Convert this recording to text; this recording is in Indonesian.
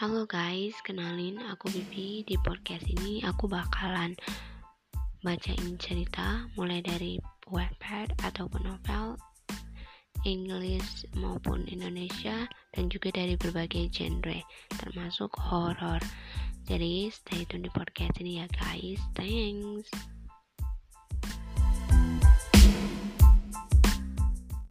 Halo guys, kenalin aku Bibi. Di podcast ini aku bakalan bacain cerita mulai dari webpad ataupun novel English maupun Indonesia dan juga dari berbagai genre termasuk horror. Jadi stay tune di podcast ini ya guys. Thanks.